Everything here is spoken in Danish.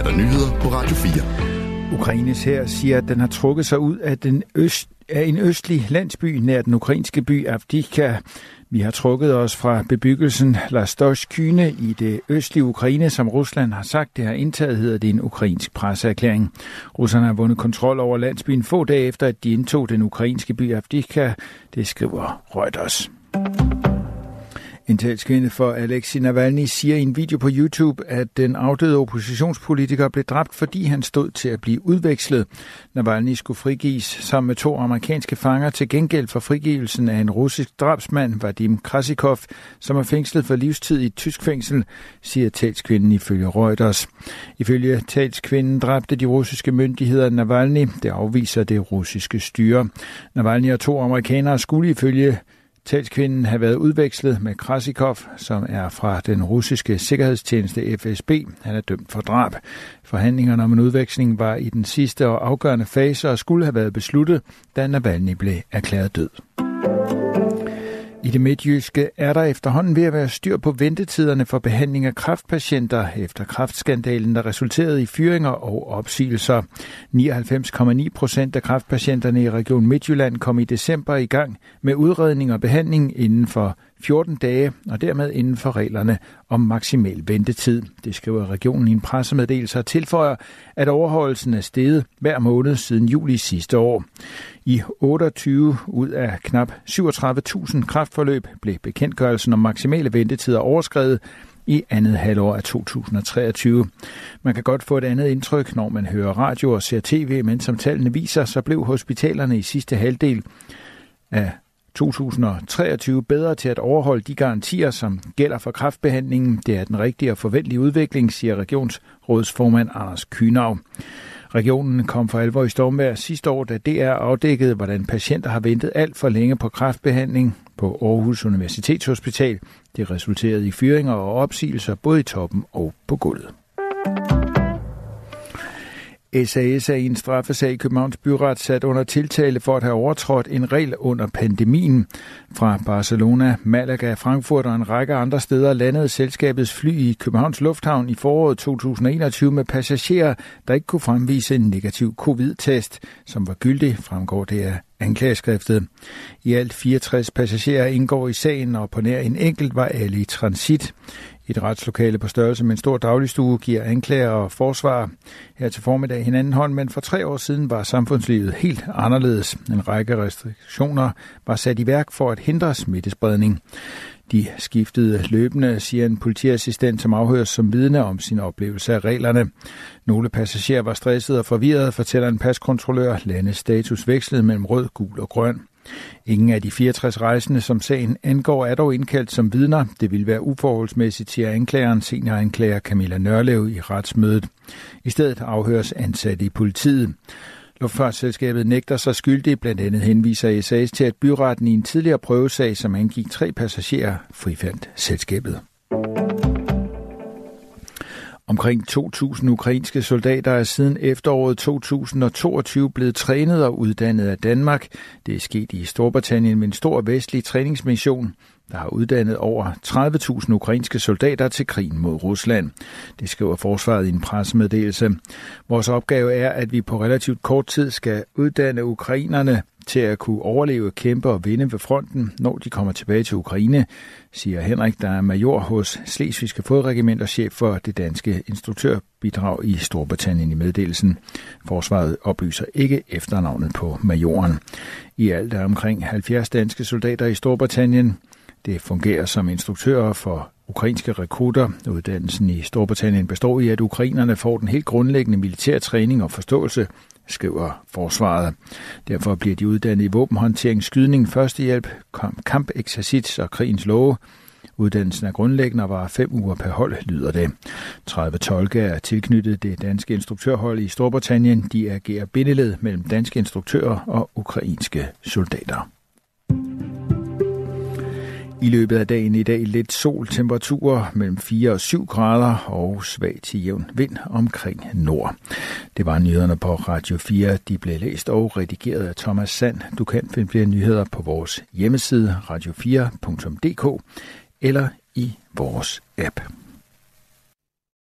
er der nyheder på Radio 4. Ukraines her siger, at den har trukket sig ud af, den øst, af en østlig landsby nær den ukrainske by Avdika. Vi har trukket os fra bebyggelsen Lastoshkyne i det østlige Ukraine, som Rusland har sagt, det har indtaget, hedder det en ukrainsk presseerklæring. Russerne har vundet kontrol over landsbyen få dage efter, at de indtog den ukrainske by Avdika. Det skriver Reuters. En talskvinde for Alexei Navalny siger i en video på YouTube, at den afdøde oppositionspolitiker blev dræbt, fordi han stod til at blive udvekslet. Navalny skulle frigives sammen med to amerikanske fanger til gengæld for frigivelsen af en russisk drabsmand, Vadim Krasikov, som er fængslet for livstid i et tysk fængsel, siger talskvinden ifølge Reuters. Ifølge talskvinden dræbte de russiske myndigheder Navalny. Det afviser det russiske styre. Navalny og to amerikanere skulle ifølge Talskvinden har været udvekslet med Krasikov, som er fra den russiske sikkerhedstjeneste FSB. Han er dømt for drab. Forhandlingerne om en udveksling var i den sidste og afgørende fase og skulle have været besluttet, da Navalny blev erklæret død. I det midtjyske er der efterhånden ved at være styr på ventetiderne for behandling af kræftpatienter efter kræftskandalen, der resulterede i fyringer og opsigelser. 99,9 procent af kræftpatienterne i Region Midtjylland kom i december i gang med udredning og behandling inden for 14 dage, og dermed inden for reglerne om maksimal ventetid. Det skriver regionen i en pressemeddelelse og tilføjer, at overholdelsen er steget hver måned siden juli sidste år. I 28 ud af knap 37.000 kræftforløb blev bekendtgørelsen om maksimale ventetider overskrevet i andet halvår af 2023. Man kan godt få et andet indtryk, når man hører radio og ser tv, men som tallene viser, så blev hospitalerne i sidste halvdel af 2023 bedre til at overholde de garantier, som gælder for kraftbehandlingen. Det er den rigtige og forventelige udvikling, siger regionsrådsformand Anders Kynav. Regionen kom for alvor i stormvær sidste år, da DR afdækkede, hvordan patienter har ventet alt for længe på kræftbehandling på Aarhus Universitetshospital. Det resulterede i fyringer og opsigelser både i toppen og på gulvet. SAS er i en straffesag i Københavns Byret sat under tiltale for at have overtrådt en regel under pandemien. Fra Barcelona, Malaga, Frankfurt og en række andre steder landede selskabets fly i Københavns Lufthavn i foråret 2021 med passagerer, der ikke kunne fremvise en negativ covid-test, som var gyldig, fremgår det af anklageskriftet. I alt 64 passagerer indgår i sagen, og på nær en enkelt var alle i transit. Et retslokale på størrelse med en stor dagligstue giver anklager og forsvar her til formiddag hinanden hånd, men for tre år siden var samfundslivet helt anderledes. En række restriktioner var sat i værk for at hindre smittespredning. De skiftede løbende, siger en politiassistent, som afhøres som vidne om sin oplevelse af reglerne. Nogle passagerer var stresset og forvirret, fortæller en paskontrollør. Landets status vekslede mellem rød, gul og grøn. Ingen af de 64 rejsende, som sagen angår, er dog indkaldt som vidner. Det vil være uforholdsmæssigt, siger anklageren, senioranklager Camilla Nørlev i retsmødet. I stedet afhøres ansatte i politiet. Luftfartsselskabet nægter sig skyldig, blandt andet henviser SAS til, at byretten i en tidligere prøvesag, som angik tre passagerer, frifandt selskabet. Omkring 2.000 ukrainske soldater er siden efteråret 2022 blevet trænet og uddannet af Danmark. Det er sket i Storbritannien med en stor vestlig træningsmission der har uddannet over 30.000 ukrainske soldater til krigen mod Rusland. Det skriver forsvaret i en pressemeddelelse. Vores opgave er, at vi på relativt kort tid skal uddanne ukrainerne til at kunne overleve, kæmpe og vinde ved fronten, når de kommer tilbage til Ukraine, siger Henrik, der er major hos Slesvigske Fodregiment og chef for det danske instruktørbidrag i Storbritannien i meddelelsen. Forsvaret oplyser ikke efternavnet på majoren. I alt er omkring 70 danske soldater i Storbritannien. Det fungerer som instruktører for ukrainske rekrutter. Uddannelsen i Storbritannien består i, at ukrainerne får den helt grundlæggende militær træning og forståelse, skriver forsvaret. Derfor bliver de uddannet i våbenhåndtering, skydning, førstehjælp, kampeksercits og krigens love. Uddannelsen er grundlæggende og var fem uger per hold, lyder det. 30 tolke er tilknyttet det danske instruktørhold i Storbritannien. De agerer bindeled mellem danske instruktører og ukrainske soldater. I løbet af dagen i dag lidt sol, temperaturer mellem 4 og 7 grader og svag til jævn vind omkring nord. Det var nyhederne på Radio 4. De blev læst og redigeret af Thomas Sand. Du kan finde flere nyheder på vores hjemmeside radio4.dk eller i vores app.